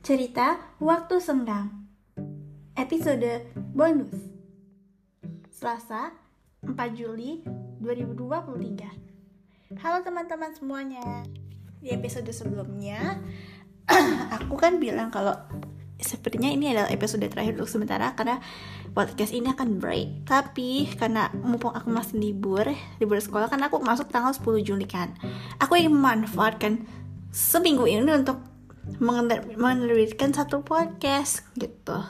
Cerita Waktu Senggang. Episode bonus. Selasa 4 Juli 2023 Halo teman-teman semuanya. Di episode sebelumnya Aku kan bilang kalau Sepertinya ini adalah episode terakhir untuk sementara Karena podcast ini akan break. Tapi karena mumpung aku masih libur Libur sekolah kan aku masuk tanggal 10 Juli kan. Aku ingin memanfaatkan seminggu ini untuk menerbitkan satu podcast gitu.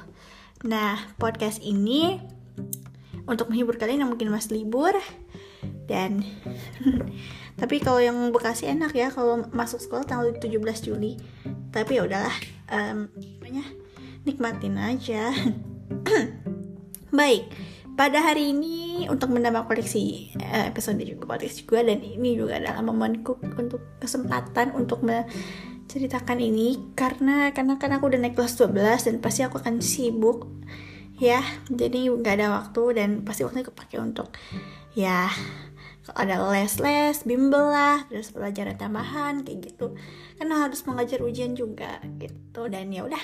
Nah, podcast ini untuk menghibur kalian yang mungkin masih libur dan tapi kalau yang Bekasi enak ya kalau masuk sekolah tanggal 17 Juli. Tapi ya udahlah, um, nikmatin aja. Baik, pada hari ini untuk menambah koleksi uh, episode juga podcast juga dan ini juga adalah momenku untuk kesempatan untuk ceritakan ini karena karena kan aku udah naik kelas 12 dan pasti aku akan sibuk ya jadi nggak ada waktu dan pasti waktunya kepake untuk ya ada les-les, bimbel lah, terus pelajaran tambahan kayak gitu. Karena harus mengajar ujian juga gitu dan ya udah.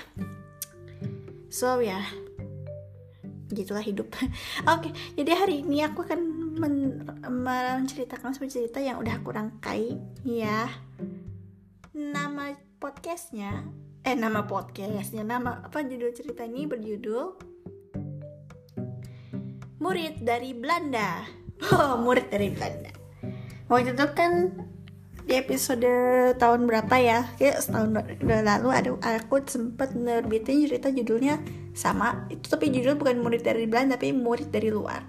So ya, gitulah hidup. Oke, okay, jadi hari ini aku akan men menceritakan sebuah cerita yang udah aku rangkai ya nama podcastnya eh nama podcastnya nama apa judul cerita ini berjudul murid dari Belanda. Oh murid dari Belanda. Waktu itu kan di episode tahun berapa ya? Kayak setahun lalu ada aku sempat nerbitin cerita judulnya sama. Itu tapi judul bukan murid dari Belanda tapi murid dari luar.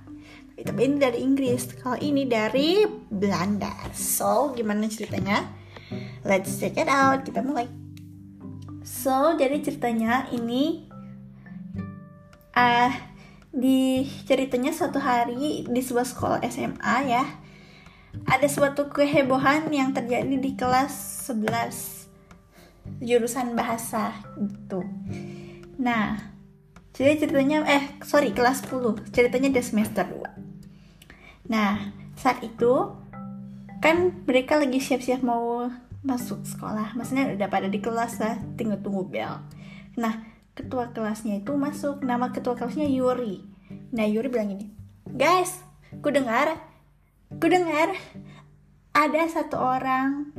Tapi ini dari Inggris. Kalau ini dari Belanda. So gimana ceritanya Let's check it out. Kita mulai. So, jadi ceritanya ini ah uh, di ceritanya suatu hari di sebuah sekolah SMA ya. Ada suatu kehebohan yang terjadi di kelas 11 jurusan bahasa gitu. Nah, jadi ceritanya eh sorry kelas 10. Ceritanya di semester 2. Nah, saat itu kan mereka lagi siap-siap mau masuk sekolah. Maksudnya udah pada di kelas lah tinggal tunggu bel. Nah ketua kelasnya itu masuk. Nama ketua kelasnya Yuri. Nah Yuri bilang gini guys ku dengar ku dengar ada satu orang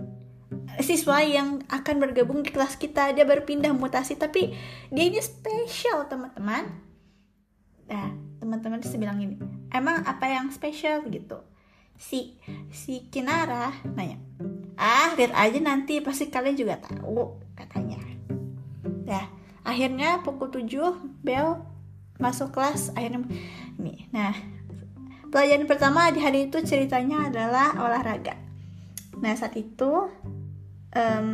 siswa yang akan bergabung di kelas kita. Dia berpindah mutasi tapi dia ini spesial teman-teman. Nah teman-teman sih bilang gini emang apa yang spesial? Gitu. Si si Kinara nanya ah lihat aja nanti pasti kalian juga tahu katanya. Ya akhirnya pukul 7 bel masuk kelas akhirnya ini nah pelajaran pertama di hari itu ceritanya adalah olahraga. Nah saat itu um,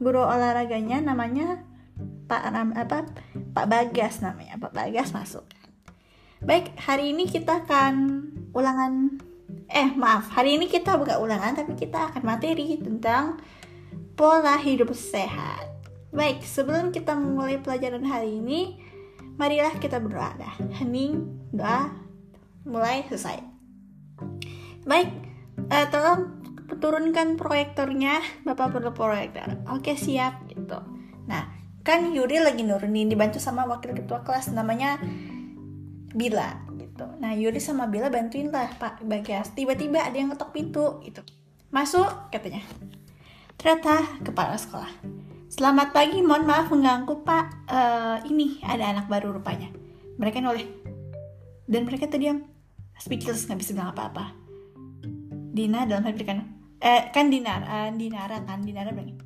guru olahraganya namanya Pak Ram apa Pak Bagas namanya Pak Bagas masuk. Baik hari ini kita akan ulangan eh maaf. Hari ini kita buka ulangan tapi kita akan materi tentang pola hidup sehat. Baik sebelum kita memulai pelajaran hari ini marilah kita berdoa dah. Hening doa mulai selesai. Baik eh, tolong turunkan proyektornya. Bapak perlu proyektor. Oke siap gitu. Nah kan Yuri lagi nurunin dibantu sama wakil ketua kelas namanya Bila gitu. Nah Yuri sama Bella bantuin lah Pak Bagas tiba-tiba ada yang ngetok pintu itu masuk katanya. Ternyata kepala sekolah. Selamat pagi mohon maaf mengganggu Pak. Uh, ini ada anak baru rupanya. Mereka noleh. Dan mereka terdiam speechless nggak bisa bilang apa-apa. Dina dalam hati kan eh kan Dinar uh, Dinara kan Dinara bilang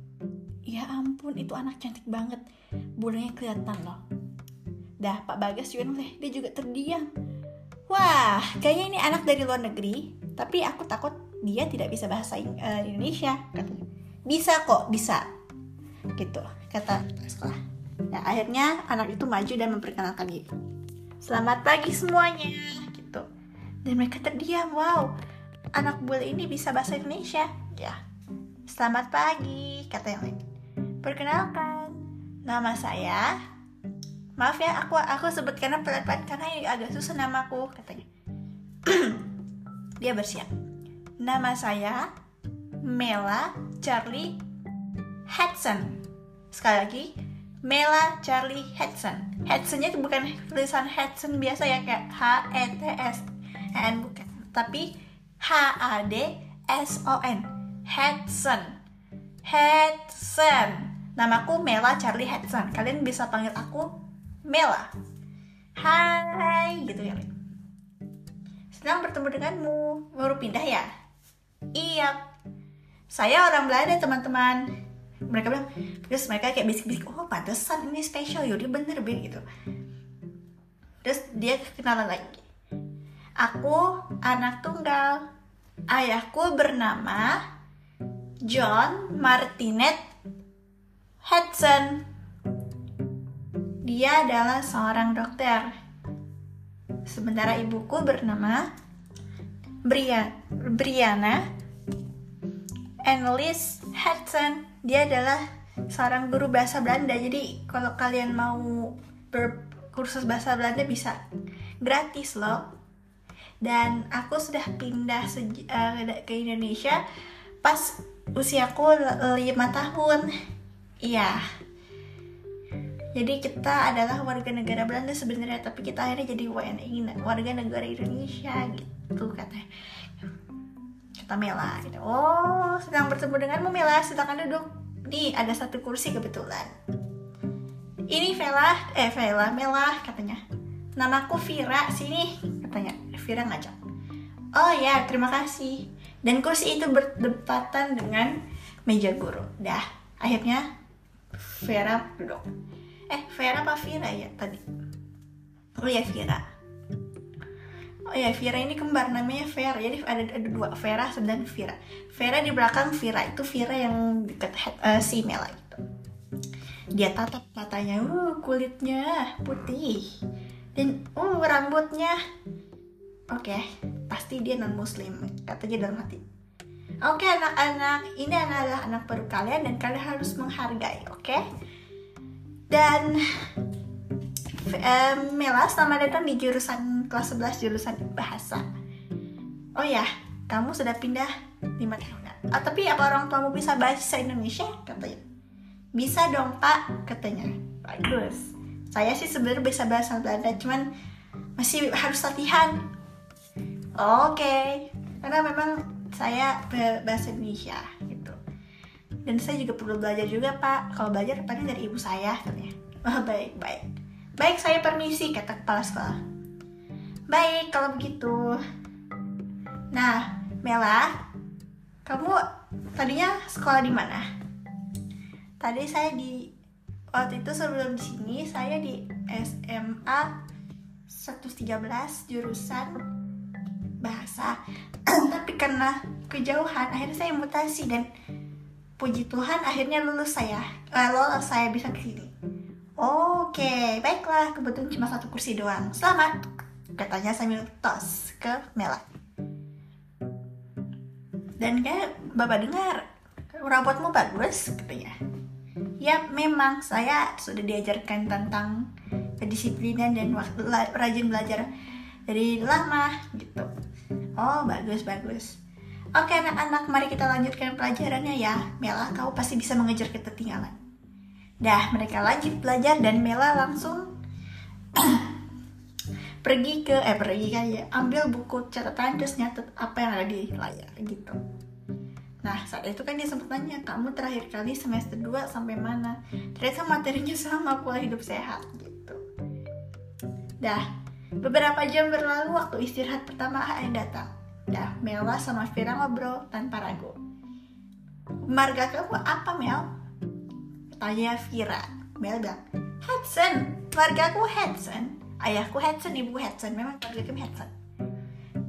ya ampun itu anak cantik banget. Bulunya kelihatan loh. Dah Pak Bagas juga noleh. Dia juga terdiam wah kayaknya ini anak dari luar negeri tapi aku takut dia tidak bisa bahasa uh, Indonesia katanya. Bisa kok bisa. Gitu kata sekolah. Nah akhirnya anak itu maju dan memperkenalkan diri. Selamat pagi semuanya gitu. Dan mereka terdiam wow. Anak bule ini bisa bahasa Indonesia. Ya selamat pagi kata yang lain. Perkenalkan nama saya maaf ya aku aku sebut karena pelan-pelan karena ini agak susah namaku katanya. Dia bersiap. Nama saya Mela Charlie Hudson. Sekali lagi Mela Charlie Hudson. Hudsonnya itu bukan tulisan Hudson biasa ya kayak H E T S N bukan. Tapi H A D S O N Hudson. Hudson. Namaku Mela Charlie Hudson. Kalian bisa panggil aku Mela. Hai gitu ya. Senang bertemu denganmu. Baru pindah ya? Iya. Saya orang Belanda teman-teman. Mereka bilang terus mereka kayak bisik-bisik oh pantesan ini spesial yaudah bener be gitu. Terus dia kenalan lagi. Aku anak tunggal. Ayahku bernama John Martinet Hudson dia adalah seorang dokter. Sementara ibuku bernama Brian Brianna Annelies Hudson dia adalah seorang guru bahasa Belanda. Jadi kalau kalian mau berkursus bahasa Belanda bisa. Gratis loh. Dan aku sudah pindah uh, ke Indonesia pas usiaku lima tahun. Iya jadi kita adalah warga negara Belanda sebenarnya tapi kita akhirnya jadi WNI warga negara Indonesia gitu katanya kata Mela gitu. Oh, sedang bertemu denganmu Mela, silakan duduk. Nih, ada satu kursi kebetulan. Ini Vela, eh Vela, Mela katanya. Namaku Vira, sini katanya. Vira ngajak. Oh ya, terima kasih. Dan kursi itu berdepatan dengan meja guru. Dah, akhirnya Vera duduk. Eh, Vera apa Vira ya tadi? Oh ya, Vira oh ya Vira ini kembar namanya Vera jadi ada ada dua Vera dan Vira Vera di belakang Vira itu Vira yang dekat uh, si Mela gitu dia tatap matanya uh kulitnya putih dan uh rambutnya oke okay, pasti dia non muslim katanya dalam hati Oke okay, anak-anak, ini adalah anak baru kalian dan kalian harus menghargai, oke? Okay? Dan um, Mela, selamat datang di jurusan kelas 11 jurusan bahasa. Oh ya, kamu sudah pindah 5 tahun. Ah, tapi apa orang tuamu bisa bahasa Indonesia? Katanya. Bisa dong pak, katanya. Bagus. Saya sih sebenarnya bisa bahasa Belanda, cuman masih harus latihan. Oke, okay. karena memang saya bahasa Indonesia gitu. Dan saya juga perlu belajar juga pak. Kalau belajar paling dari ibu saya, katanya. Oh, baik, baik. Baik, saya permisi, kata kepala sekolah. Baik, kalau begitu. Nah, Mela, kamu tadinya sekolah di mana? Tadi saya di waktu itu sebelum di sini saya di SMA 113 jurusan bahasa. Tapi karena kejauhan akhirnya saya mutasi dan puji Tuhan akhirnya lulus saya. Eh, lolos saya bisa ke sini. Oke, baiklah. Kebetulan cuma satu kursi doang. Selamat katanya sambil tos ke Mela dan kayak bapak dengar robotmu bagus katanya ya memang saya sudah diajarkan tentang kedisiplinan dan waktu rajin belajar dari lama gitu oh bagus bagus oke anak-anak mari kita lanjutkan pelajarannya ya. Mela kau pasti bisa mengejar ketertinggalan. Dah mereka lanjut belajar dan Mela langsung pergi ke eh pergi kan ya ambil buku catatan terus nyatet apa yang ada di layar gitu. Nah saat itu kan dia sempat nanya kamu terakhir kali semester 2 sampai mana? Ternyata materinya sama pola hidup sehat gitu. Dah beberapa jam berlalu waktu istirahat pertama yang datang dah Mela sama Vira ngobrol tanpa ragu marga kamu apa Mel tanya Vira Mel bilang Hudson marga aku Hudson ayahku Hudson, ibu Hudson, memang keluarga kami Hudson.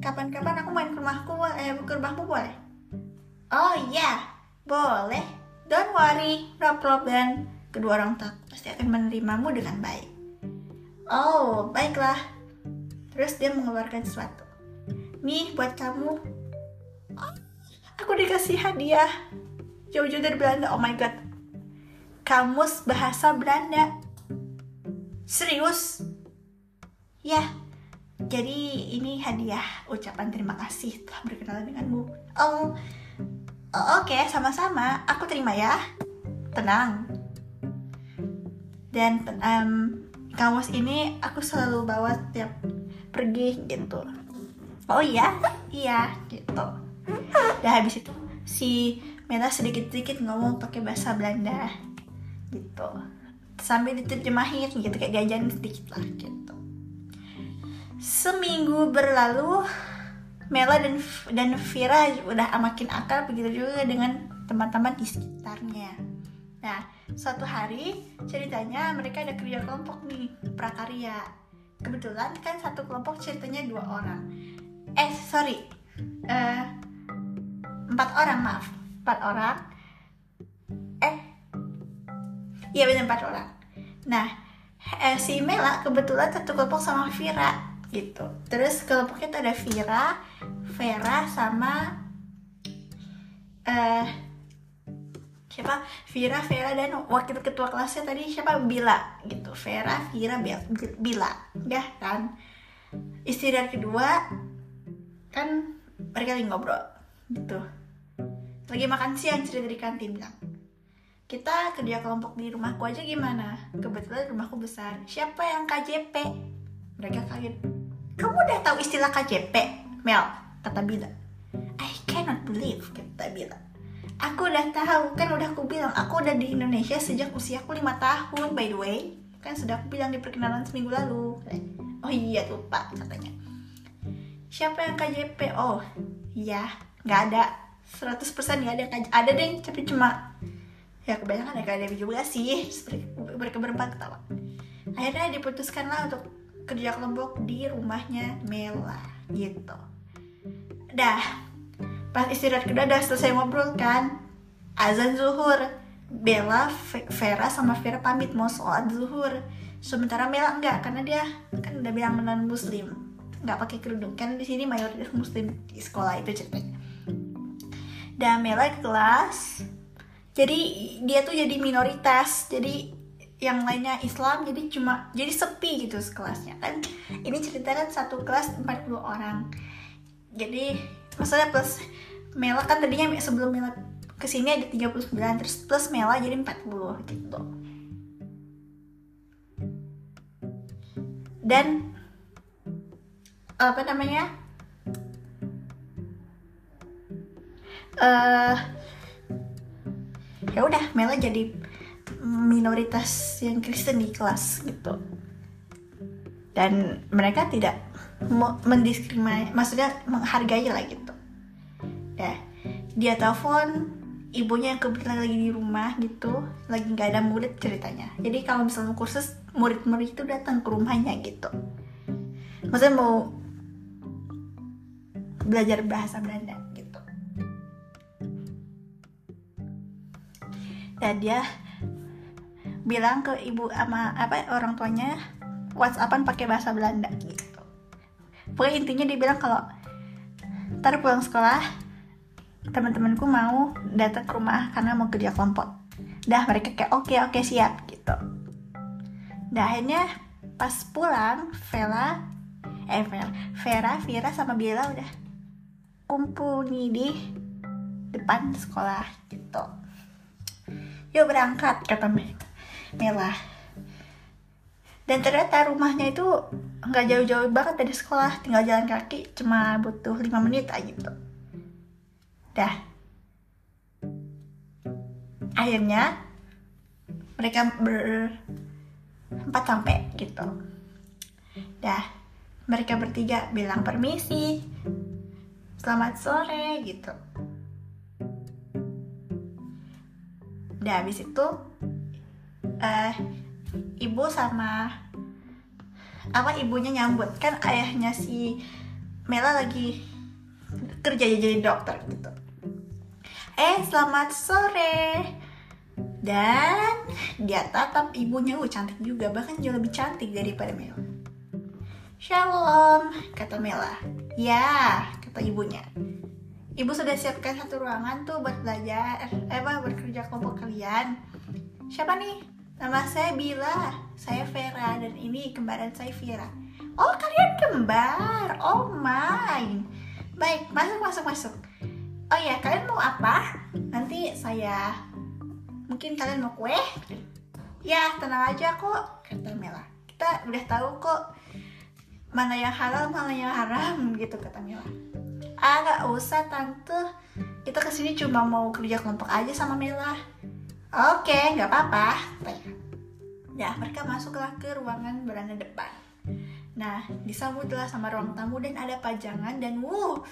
Kapan-kapan aku main ke rumahku, eh, ke rumahmu boleh? Oh iya, boleh. Don't worry, no problem. Kedua orang tua pasti akan menerimamu dengan baik. Oh, baiklah. Terus dia mengeluarkan sesuatu. Nih, buat kamu. Oh, aku dikasih hadiah. Jauh-jauh dari Belanda, oh my god. Kamus bahasa Belanda. Serius? Ya, jadi ini hadiah ucapan terima kasih telah berkenalan denganmu. Oh, oke, okay, sama-sama. Aku terima ya. Tenang. dan um, kamus ini aku selalu bawa tiap pergi gitu oh iya iya gitu. Dan habis itu si Mela sedikit-sedikit ngomong pakai bahasa Belanda gitu. Sambil diterjemahin gitu kayak diajarin sedikit lah gitu. Seminggu berlalu Mela dan dan Vira udah makin akal begitu juga dengan teman-teman di sekitarnya. Nah suatu hari ceritanya mereka ada kerja kelompok nih prakarya. Kebetulan kan satu kelompok ceritanya dua orang eh sorry. Uh, empat orang maaf. Empat orang. Eh iya benar empat orang. Nah eh, si Mela kebetulan satu kelompok sama Vira gitu. Terus kelompoknya itu ada Vira Vera sama eh siapa? Vira Vera dan wakil ketua kelasnya tadi siapa? Bila gitu. Vera Vira Bila. Ya kan? Istirahat kedua kan mereka lagi ngobrol gitu. Lagi makan siang cerita di kantin bilang kita kerja kelompok di rumahku aja gimana? Kebetulan rumahku besar. Siapa yang KJP mereka kaget. Kamu udah tahu istilah KJP Mel kata Bila. I cannot believe kata Bila. Aku udah tahu kan udah aku bilang aku udah di Indonesia sejak usiaku lima tahun by the way. Kan sudah aku bilang di perkenalan seminggu lalu. Oh iya lupa katanya siapa yang KJP oh iya. Nggak ada. 100% nggak ada ada deh tapi cuma ya kebanyakan ada KJP juga sih. Mereka berempat ketawa. Akhirnya diputuskanlah untuk kerja kelompok di rumahnya Mela gitu. Dah. Pas istirahat kedua udah selesai ngobrol kan. Azan zuhur. Bella, Vera sama Vera pamit mau sholat zuhur. Sementara Mela enggak karena dia kan udah bilang non muslim nggak pakai kerudung. Kan di sini mayoritas muslim di sekolah itu ceritanya dan Mela ke kelas. Jadi dia tuh jadi minoritas. Jadi yang lainnya Islam jadi cuma jadi sepi gitu sekelasnya. Kan ini cerita kan satu kelas 40 orang. Jadi maksudnya plus Mela kan tadinya sebelum Mela ke sini ada 39 terus plus Mela jadi 40 gitu. Dan apa namanya? Uh, ya udah Mela jadi minoritas yang Kristen di kelas gitu. Dan mereka tidak mendiskriminasi maksudnya menghargai lah gitu. Ya dia telepon ibunya yang kebetulan lagi di rumah gitu. Lagi nggak ada murid ceritanya. Jadi kalau misalnya kursus murid-murid itu datang ke rumahnya gitu. Maksudnya mau belajar bahasa Belanda gitu. Dan dia bilang ke ibu sama apa orang tuanya WhatsAppan pakai bahasa Belanda gitu. Pokoknya intinya dia bilang kalau ntar pulang sekolah teman-temanku mau datang ke rumah karena mau kerja kelompok. Dah mereka kayak oke okay, oke okay, siap gitu. Dah akhirnya pas pulang Vela eh Vera Vera Vira sama Bella udah kumpul nih di depan sekolah gitu. Yuk berangkat kata Mela. Dan ternyata rumahnya itu nggak jauh-jauh banget dari sekolah. Tinggal jalan kaki cuma butuh 5 menit aja gitu. Dah. Akhirnya mereka berempat sampai gitu. Dah. Mereka bertiga bilang permisi selamat sore gitu. Dah habis itu uh, ibu sama apa ibunya nyambut. Kan ayahnya si Mela lagi kerja jadi dokter gitu. Eh selamat sore. Dan dia tatap ibunya. Uh cantik juga. Bahkan jauh lebih cantik daripada Mela. Shalom kata Mela. Ya kata ibunya Ibu sudah siapkan satu ruangan tuh buat belajar, eh apa bekerja kelompok kalian. Siapa nih? Nama saya Bila, saya Vera dan ini kembaran saya Vira. Oh kalian kembar, oh my. Baik, masuk masuk masuk. Oh ya kalian mau apa? Nanti saya mungkin kalian mau kue? Ya tenang aja kok kata Mela Kita udah tahu kok Mana yang halal mana yang haram gitu kata Mela Ah gak usah tante Kita ke sini cuma mau kerja kelompok aja sama Mela Oke gak apa-apa Ya mereka masuklah ke ruangan beranda depan Nah disambutlah sama ruang tamu dan ada pajangan dan wuh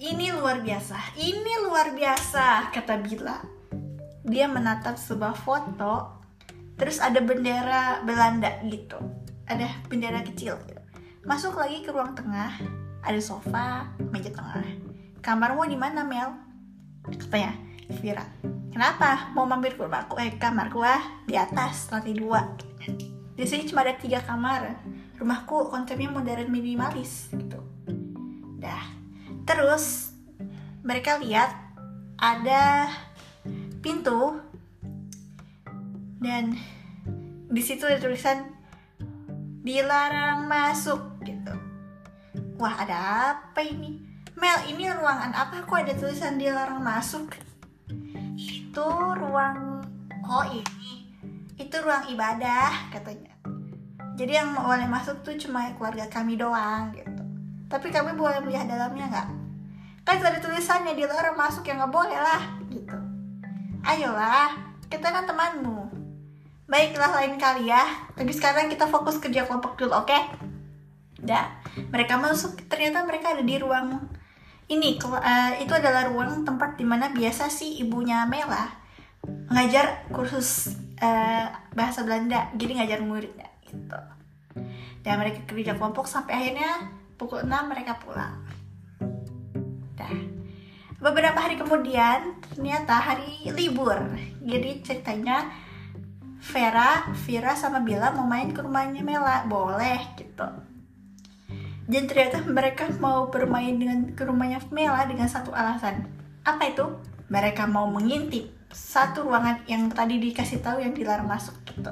ini luar biasa, ini luar biasa, kata Bila. Dia menatap sebuah foto, terus ada bendera Belanda gitu. Ada bendera kecil gitu. Masuk lagi ke ruang tengah, ada sofa, meja tengah. Kamarmu di mana, Mel? Katanya, Vira. Kenapa? Mau mampir ke rumahku? Eh, kamarku ah, di atas, lantai dua. Di sini cuma ada tiga kamar. Rumahku konsepnya modern minimalis gitu. Dah, Terus mereka lihat ada pintu dan di situ ada tulisan dilarang masuk. Wah ada apa ini? Mel ini ruangan apa kok ada tulisan dilarang masuk? Itu ruang oh ini itu ruang ibadah katanya. Jadi yang boleh masuk tuh cuma keluarga kami doang gitu. Tapi kami boleh melihat dalamnya nggak? kan ada tulisannya dilarang masuk yang nggak boleh lah gitu ayolah kita kan temanmu baiklah lain kali ya tapi sekarang kita fokus kerja kelompok dulu oke okay? dah mereka masuk ternyata mereka ada di ruang ini. Uh, itu adalah ruang tempat di mana biasa sih ibunya Mela ngajar kursus uh, bahasa Belanda. Jadi ngajar muridnya gitu. Dan mereka kerja kelompok sampai akhirnya pukul 6 mereka pulang. Beberapa hari kemudian ternyata hari libur. Jadi ceritanya Vera, Vira sama Bila mau main ke rumahnya Mela. Boleh gitu dan ternyata mereka mau bermain dengan ke rumahnya Mela dengan satu alasan. Apa itu? Mereka mau mengintip satu ruangan yang tadi dikasih tahu yang dilarang masuk gitu.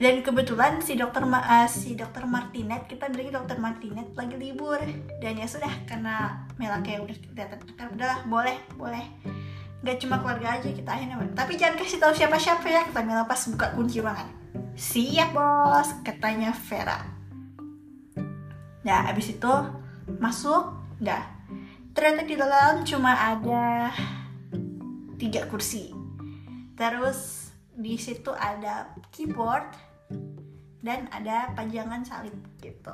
Dan kebetulan si dokter uh, si dokter Martinet kita bilang dokter Martinet lagi libur. Dan ya sudah karena Mela kayak udah datang kan udahlah boleh boleh. Nggak cuma keluarga aja kita akhirnya tapi jangan kasih tahu siapa siapa ya kata Mela pas buka kunci ruangan. Siap bos katanya Vera nah abis itu masuk dah ternyata di dalam cuma ada tiga kursi. Terus di situ ada keyboard dan ada pajangan salib gitu.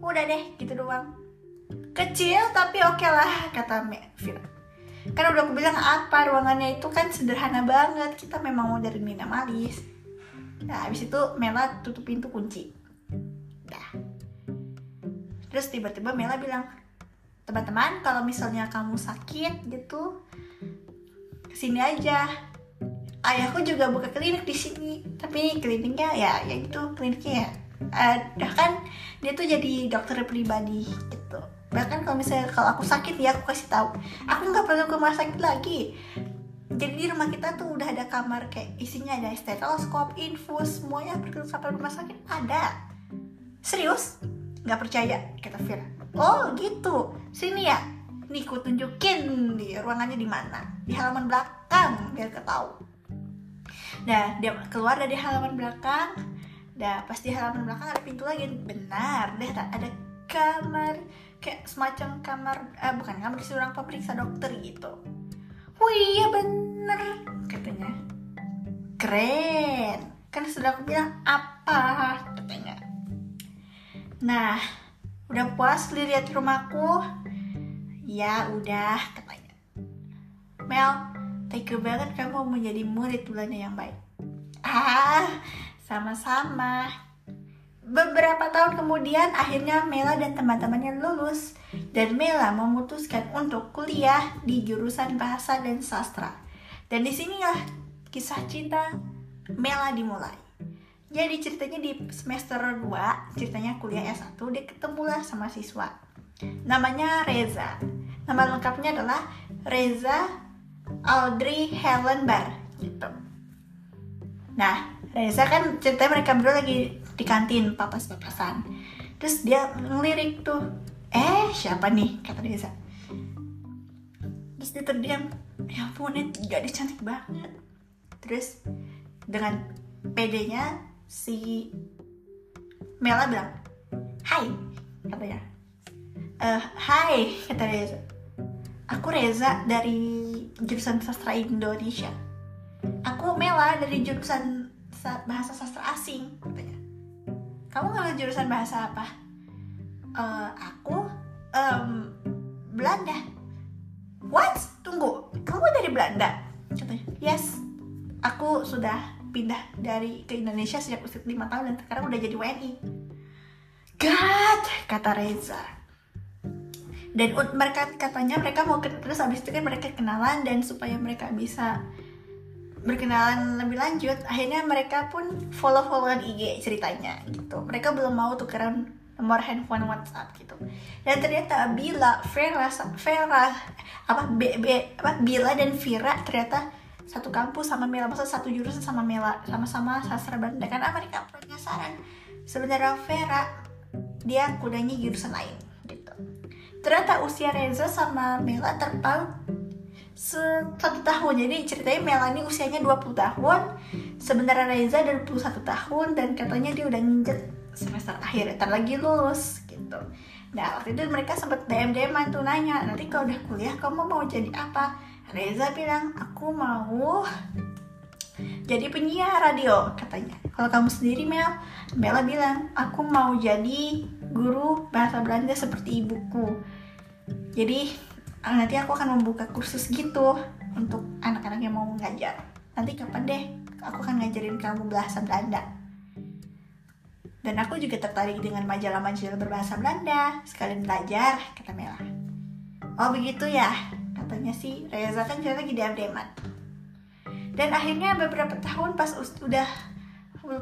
Udah deh gitu doang. Kecil tapi oke okay lah kata Vira kan udah aku bilang apa ruangannya itu kan sederhana banget. Kita memang mau dari minimalis. Nah habis itu Mela tutup pintu kunci. Dah terus tiba-tiba Mela bilang teman-teman kalau misalnya kamu sakit gitu ke sini aja ayahku juga buka klinik di sini tapi kliniknya ya ya itu kliniknya ya uh, kan dia tuh jadi dokter pribadi gitu bahkan kalau misalnya kalau aku sakit ya aku kasih tahu aku nggak perlu ke rumah sakit lagi jadi di rumah kita tuh udah ada kamar kayak isinya ada stetoskop, infus, semuanya perlu sampai rumah sakit ada. Serius? Nggak percaya? Kata Fira. Oh gitu. Sini ya. Nih ku tunjukin di ruangannya di mana. Di halaman belakang biar ketahu. Nah, dia keluar dari halaman belakang. Nah, pas di halaman belakang ada pintu lagi. Benar, deh ada kamar kayak semacam kamar eh, bukan kamar seorang pemeriksa dokter gitu. Oh iya bener katanya. Keren. Kan sudah aku bilang apa katanya. Nah, udah puas lihat rumahku? Ya udah katanya. Mel, Thank you banget kamu menjadi murid Belanda yang baik. Ah, sama-sama. Beberapa tahun kemudian akhirnya Mela dan teman-temannya lulus dan Mela memutuskan untuk kuliah di jurusan bahasa dan sastra. Dan di sinilah kisah cinta Mela dimulai. Jadi ceritanya di semester 2, ceritanya kuliah S1, dia ketemulah sama siswa. Namanya Reza. Nama lengkapnya adalah Reza Audrey Helen Bar gitu. Nah, Reza kan ceritanya mereka berdua lagi di kantin papas-papasan. Terus dia ngelirik tuh, eh siapa nih kata Reza. Terus dia terdiam, ya ampun ini gadis cantik banget. terus dengan pedenya si Mela bilang Hai katanya eh Hai kata Reza. Aku Reza dari jurusan sastra Indonesia. Aku Mela dari jurusan bahasa sastra asing katanya kamu ngambil jurusan bahasa apa? Uh, aku um, Belanda. What? Tunggu kamu dari Belanda? yes aku sudah pindah dari ke Indonesia sejak usia 5 tahun dan sekarang udah jadi WNI God kata Reza. Dan mereka katanya mereka mau terus habis itu kan mereka kenalan dan supaya mereka bisa berkenalan lebih lanjut akhirnya mereka pun follow followan IG ceritanya gitu. Mereka belum mau tukeran nomor handphone WhatsApp gitu. Dan ternyata Bila Vera Vera apa B, apa Bila dan Vira ternyata satu kampus sama Mela masa satu jurusan sama Mela sama-sama sastra Belanda kan mereka penasaran sebenarnya Vera dia kudanya jurusan lain gitu. Ternyata usia Reza sama Mela terpaut satu tahun. Jadi ceritanya Melanie usianya 20 tahun sebenarnya Reza 21 tahun dan katanya dia udah nginjet semester akhir ntar lagi lulus gitu. Nah waktu itu mereka sempet DM DM tuh nanya nanti kalau udah kuliah kamu mau jadi apa Reza bilang aku mau jadi penyiar radio katanya. Kalau kamu sendiri Mel Mela bilang aku mau jadi guru bahasa Belanda seperti ibuku. Jadi Ah, nanti aku akan membuka kursus gitu untuk anak-anak yang mau ngajar. Nanti kapan deh aku akan ngajarin kamu bahasa Belanda? Dan aku juga tertarik dengan majalah-majalah berbahasa Belanda. Sekalian belajar kata Mela. Oh begitu ya katanya sih Reza kan cerita lagi di Abdeman dan akhirnya beberapa tahun pas udah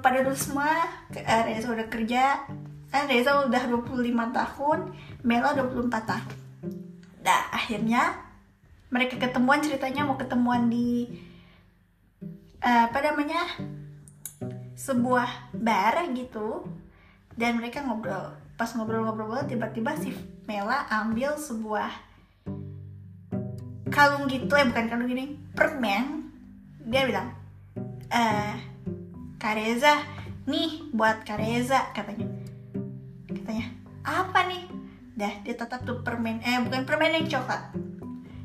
pada dulu semua eh, Reza udah kerja. Kan Reza udah 25 tahun Mela 24 tahun. Nah, akhirnya mereka ketemuan ceritanya mau ketemuan di uh, apa namanya sebuah bar gitu. Dan mereka ngobrol pas ngobrol-ngobrol tiba-tiba si Mela ambil sebuah kalung gitu ya bukan kalung gini permen. Dia bilang eh Kareza nih buat Kareza katanya. Katanya apa nih? Dah dia tetap tuh permen eh bukan permen yang coklat.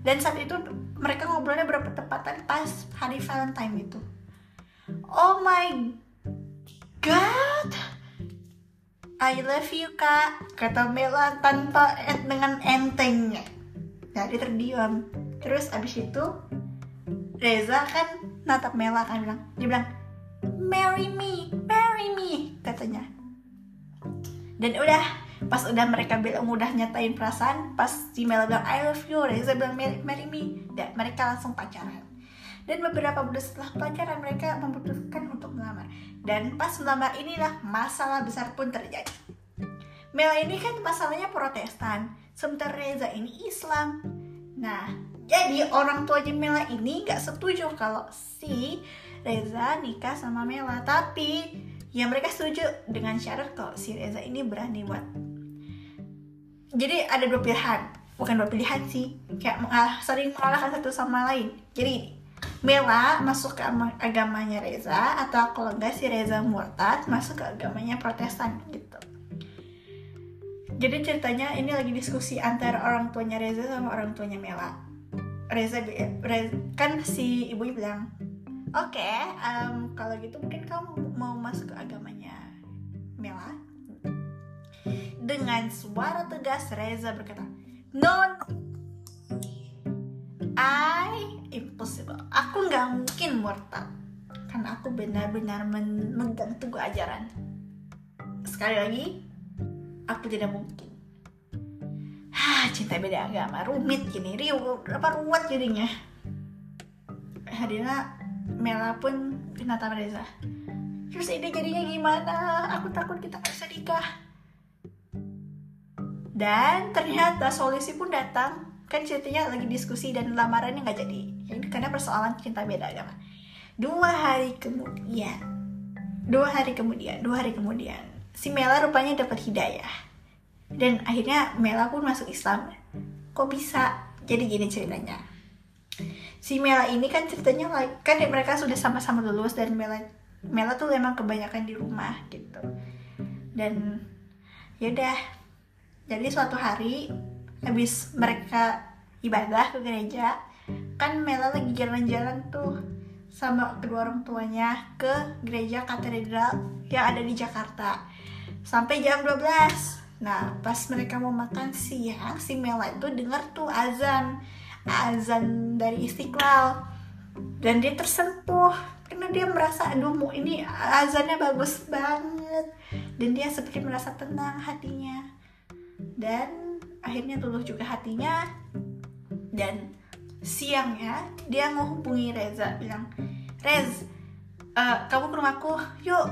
Dan saat itu mereka ngobrolnya berapa tepatan pas hari Valentine itu. Oh my god. I love you kak kata Mela tanpa dengan entengnya. Nah dia terdiam terus abis itu Reza kan natap Mela kan bilang dia bilang marry me marry me katanya. Dan udah pas udah mereka bilang udah nyatain perasaan pas si Mela bilang I love you Reza bilang marry me dan mereka langsung pacaran. Dan beberapa bulan setelah pacaran mereka memutuskan untuk melamar. Dan pas melamar inilah masalah besar pun terjadi. Mela ini kan masalahnya protestan sementara Reza ini Islam. Nah jadi orang tuanya Mela ini gak setuju kalau si Reza nikah sama Mela. Tapi ya mereka setuju dengan syarat kalau si Reza ini berani buat jadi ada dua pilihan. Bukan dua pilihan sih. Kayak mengalah, sering mengalahkan satu sama lain. Jadi Mela masuk ke agamanya Reza atau kalau enggak si Reza murtad masuk ke agamanya Protestan gitu. Jadi ceritanya ini lagi diskusi antara orang tuanya Reza sama orang tuanya Mela Reza, Reza kan si ibunya bilang oke okay, um, kalau gitu mungkin kamu mau masuk ke agamanya Mela dengan suara tegas Reza berkata, "Non, I impossible. Aku nggak mungkin murtad karena aku benar-benar memegang teguh ajaran. Sekali lagi, aku tidak mungkin. Hah, cinta beda agama. Rumit gini, riuh, apa ruwet jadinya. Hadina Mela pun kena Reza. Terus ini jadinya gimana? Aku takut kita gak bisa nikah. Dan ternyata solusi pun datang. Kan ceritanya lagi diskusi dan lamarannya nggak jadi. Ini karena persoalan cinta beda agama. Dua hari kemudian. Dua hari kemudian dua hari kemudian. Si Mela rupanya dapat hidayah dan akhirnya Mela pun masuk Islam. Kok bisa? Jadi gini ceritanya. Si Mela ini kan ceritanya like kan mereka sudah sama-sama lulus dan Mela Mela tuh emang kebanyakan di rumah gitu. Dan yaudah jadi suatu hari habis mereka ibadah ke gereja kan Mela lagi jalan-jalan tuh sama kedua orang tuanya ke gereja katedral yang ada di Jakarta. Sampai jam 12 nah pas mereka mau makan siang si Mela itu dengar tuh azan. Azan dari Istiqlal. Dan dia tersentuh. Karena dia merasa aduh ini azannya bagus banget. Dan dia seperti merasa tenang hatinya. Dan akhirnya tulus juga hatinya. Dan siangnya dia menghubungi Reza bilang Rez uh, kamu ke rumahku? Yuk.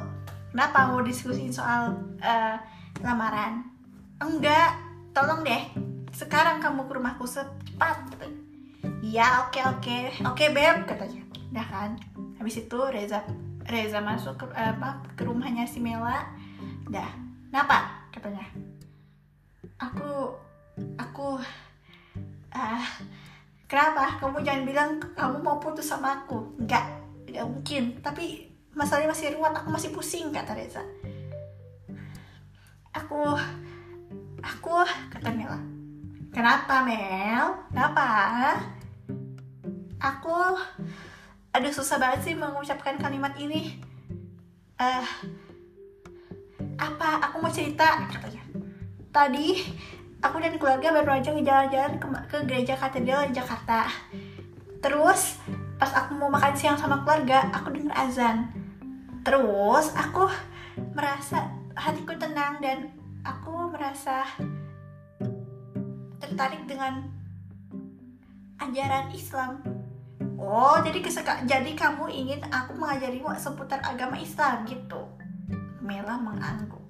Kenapa mau diskusi soal uh, lamaran enggak tolong deh. Sekarang kamu ke rumahku cepat ya oke okay, oke. Okay. oke okay, beb. Katanya. Udah kan? Habis itu Reza Reza masuk ke apa ke rumahnya si Mela. Dah kenapa? Katanya. Aku aku ah uh, kenapa? Kamu jangan bilang kamu mau putus sama aku. Enggak enggak mungkin. Tapi masalahnya masih ruwet aku masih pusing kata Reza. Aku aku kata Mela. Kenapa Mel? Kenapa? Aku aduh susah banget sih mengucapkan kalimat ini. Eh uh, apa aku mau cerita? Katanya. Tadi aku dan keluarga baru aja jalan-jalan ke, ke gereja katedral di Jakarta. Terus pas aku mau makan siang sama keluarga aku dengar azan. Terus aku merasa hatiku tenang dan aku merasa tertarik dengan ajaran Islam oh jadi keseka jadi kamu ingin aku mengajarimu seputar agama Islam gitu Mela mengangguk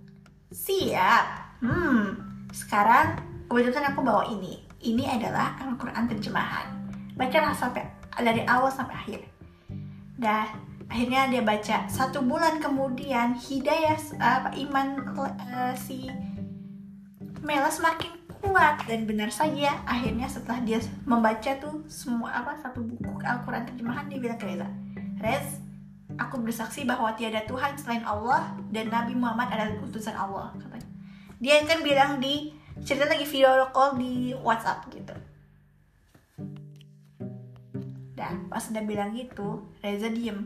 siap hmm sekarang kebetulan aku bawa ini. Ini adalah Al-Quran terjemahan. Bacalah sampai dari awal sampai akhir. Dan akhirnya dia baca satu bulan kemudian hidayah apa iman uh, si Mela semakin kuat dan benar saja akhirnya setelah dia membaca tuh semua apa satu buku Al-Quran terjemahan dia bilang ke Reza Rez aku bersaksi bahwa tiada Tuhan selain Allah dan Nabi Muhammad adalah utusan Allah katanya. Dia kan bilang di cerita lagi video call di WhatsApp gitu. Dan pas udah bilang gitu Reza diem.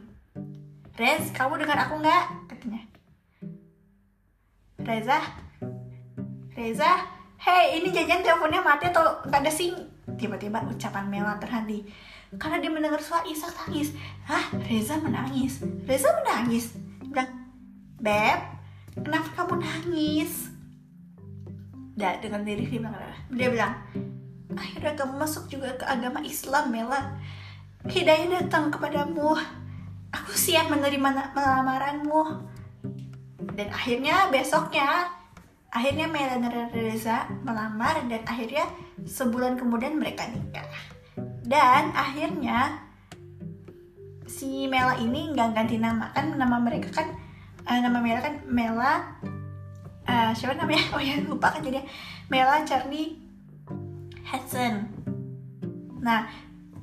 Rez kamu dengar aku nggak? katanya. Reza Reza Hei ini jajan teleponnya mati atau nggak ada sing tiba-tiba ucapan Mela terhenti. Karena dia mendengar suara Isak tangis. Hah? Reza menangis? Reza menangis. Bilang Beb kenapa kamu nangis? Da, dengan diri dia bilang dia bilang akhirnya kamu masuk juga ke agama Islam Mela. Hidayah datang kepadamu. Aku siap menerima lamaranmu dan akhirnya besoknya akhirnya Mela dan Reza melamar dan akhirnya sebulan kemudian mereka nikah. Dan akhirnya si Mela ini nggak ganti nama. Kan nama mereka kan uh, nama Mela kan Mela uh, siapa namanya? Oh ya lupa kan jadi Mela Charlie Hudson nah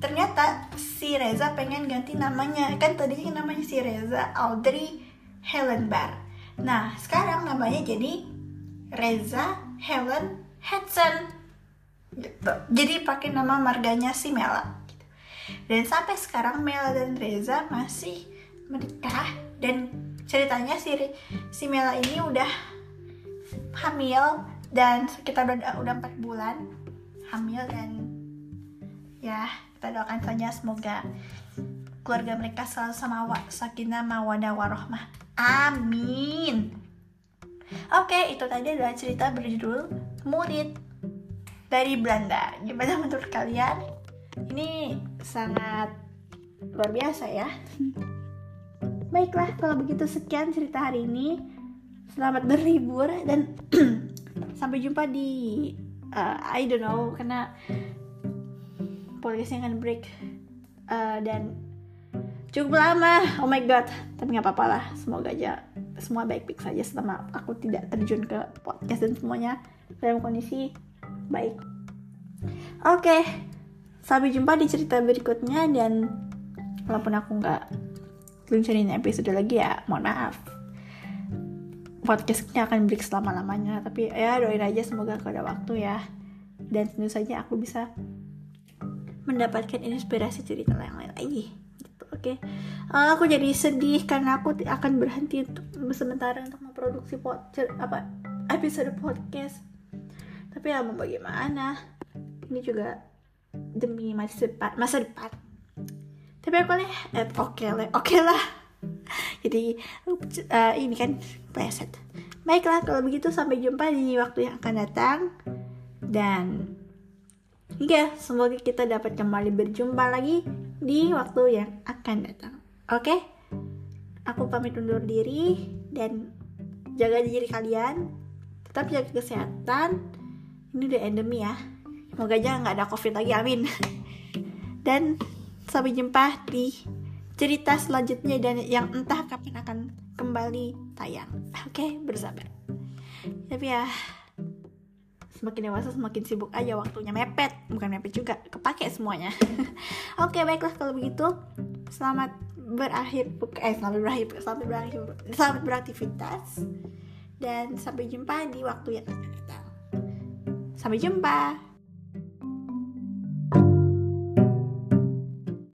ternyata si Reza pengen ganti namanya. Kan tadinya namanya si Reza Audrey Helen Bar nah sekarang namanya jadi Reza Helen Hudson gitu. jadi pakai nama marganya si Mela. Dan sampai sekarang Mela dan Reza masih menikah. Dan ceritanya si si Mela ini udah hamil dan kita udah udah empat bulan hamil dan ya kita doakan saja semoga keluarga mereka selalu sama sakinah mawadah warohmah. Amin oke itu tadi adalah cerita berjudul murid dari Belanda. Gimana menurut kalian? Ini sangat luar biasa ya. Baiklah kalau begitu sekian cerita hari ini. Selamat berlibur dan sampai jumpa di uh, I don't know karena podcastnya akan break uh, dan cukup lama. Oh my god tapi nggak apa-apa lah. Semoga aja semua baik-baik saja selama aku tidak terjun ke podcast dan semuanya dalam kondisi baik. Oke okay. sampai jumpa di cerita berikutnya dan walaupun aku nggak luncurin episode lagi ya mohon maaf. Podcastnya akan break selama lamanya tapi ya doain aja semoga ada waktu ya. Dan tentu saja aku bisa mendapatkan inspirasi cerita yang lain lagi oke? Okay? uh, aku jadi sedih karena aku akan berhenti untuk sementara untuk memproduksi pod apa episode podcast. Tapi ya mau bagaimana? Ini juga demi masa depan masa depan. Tapi aku nih eh, oke okay lah oke okay lah. Jadi uh, ini kan preset. Baiklah kalau begitu sampai jumpa di waktu yang akan datang. Dan hingga semoga kita dapat kembali berjumpa lagi di waktu yang akan datang. Oke? Okay? aku pamit undur diri dan jaga diri kalian. Tetap jaga kesehatan. Ini udah endemi ya. Semoga aja nggak ada covid lagi amin. Dan sampai jumpa di cerita selanjutnya dan yang entah kapan akan kembali tayang. Oke okay, bersabar. Tapi ya semakin dewasa semakin sibuk aja waktunya mepet bukan mepet juga kepake semuanya. Oke okay, baiklah kalau begitu. Selamat berakhir eh selamat berakhir selamat berakhir selamat beraktivitas. Dan sampai jumpa di waktu yang akan datang. Sampai jumpa.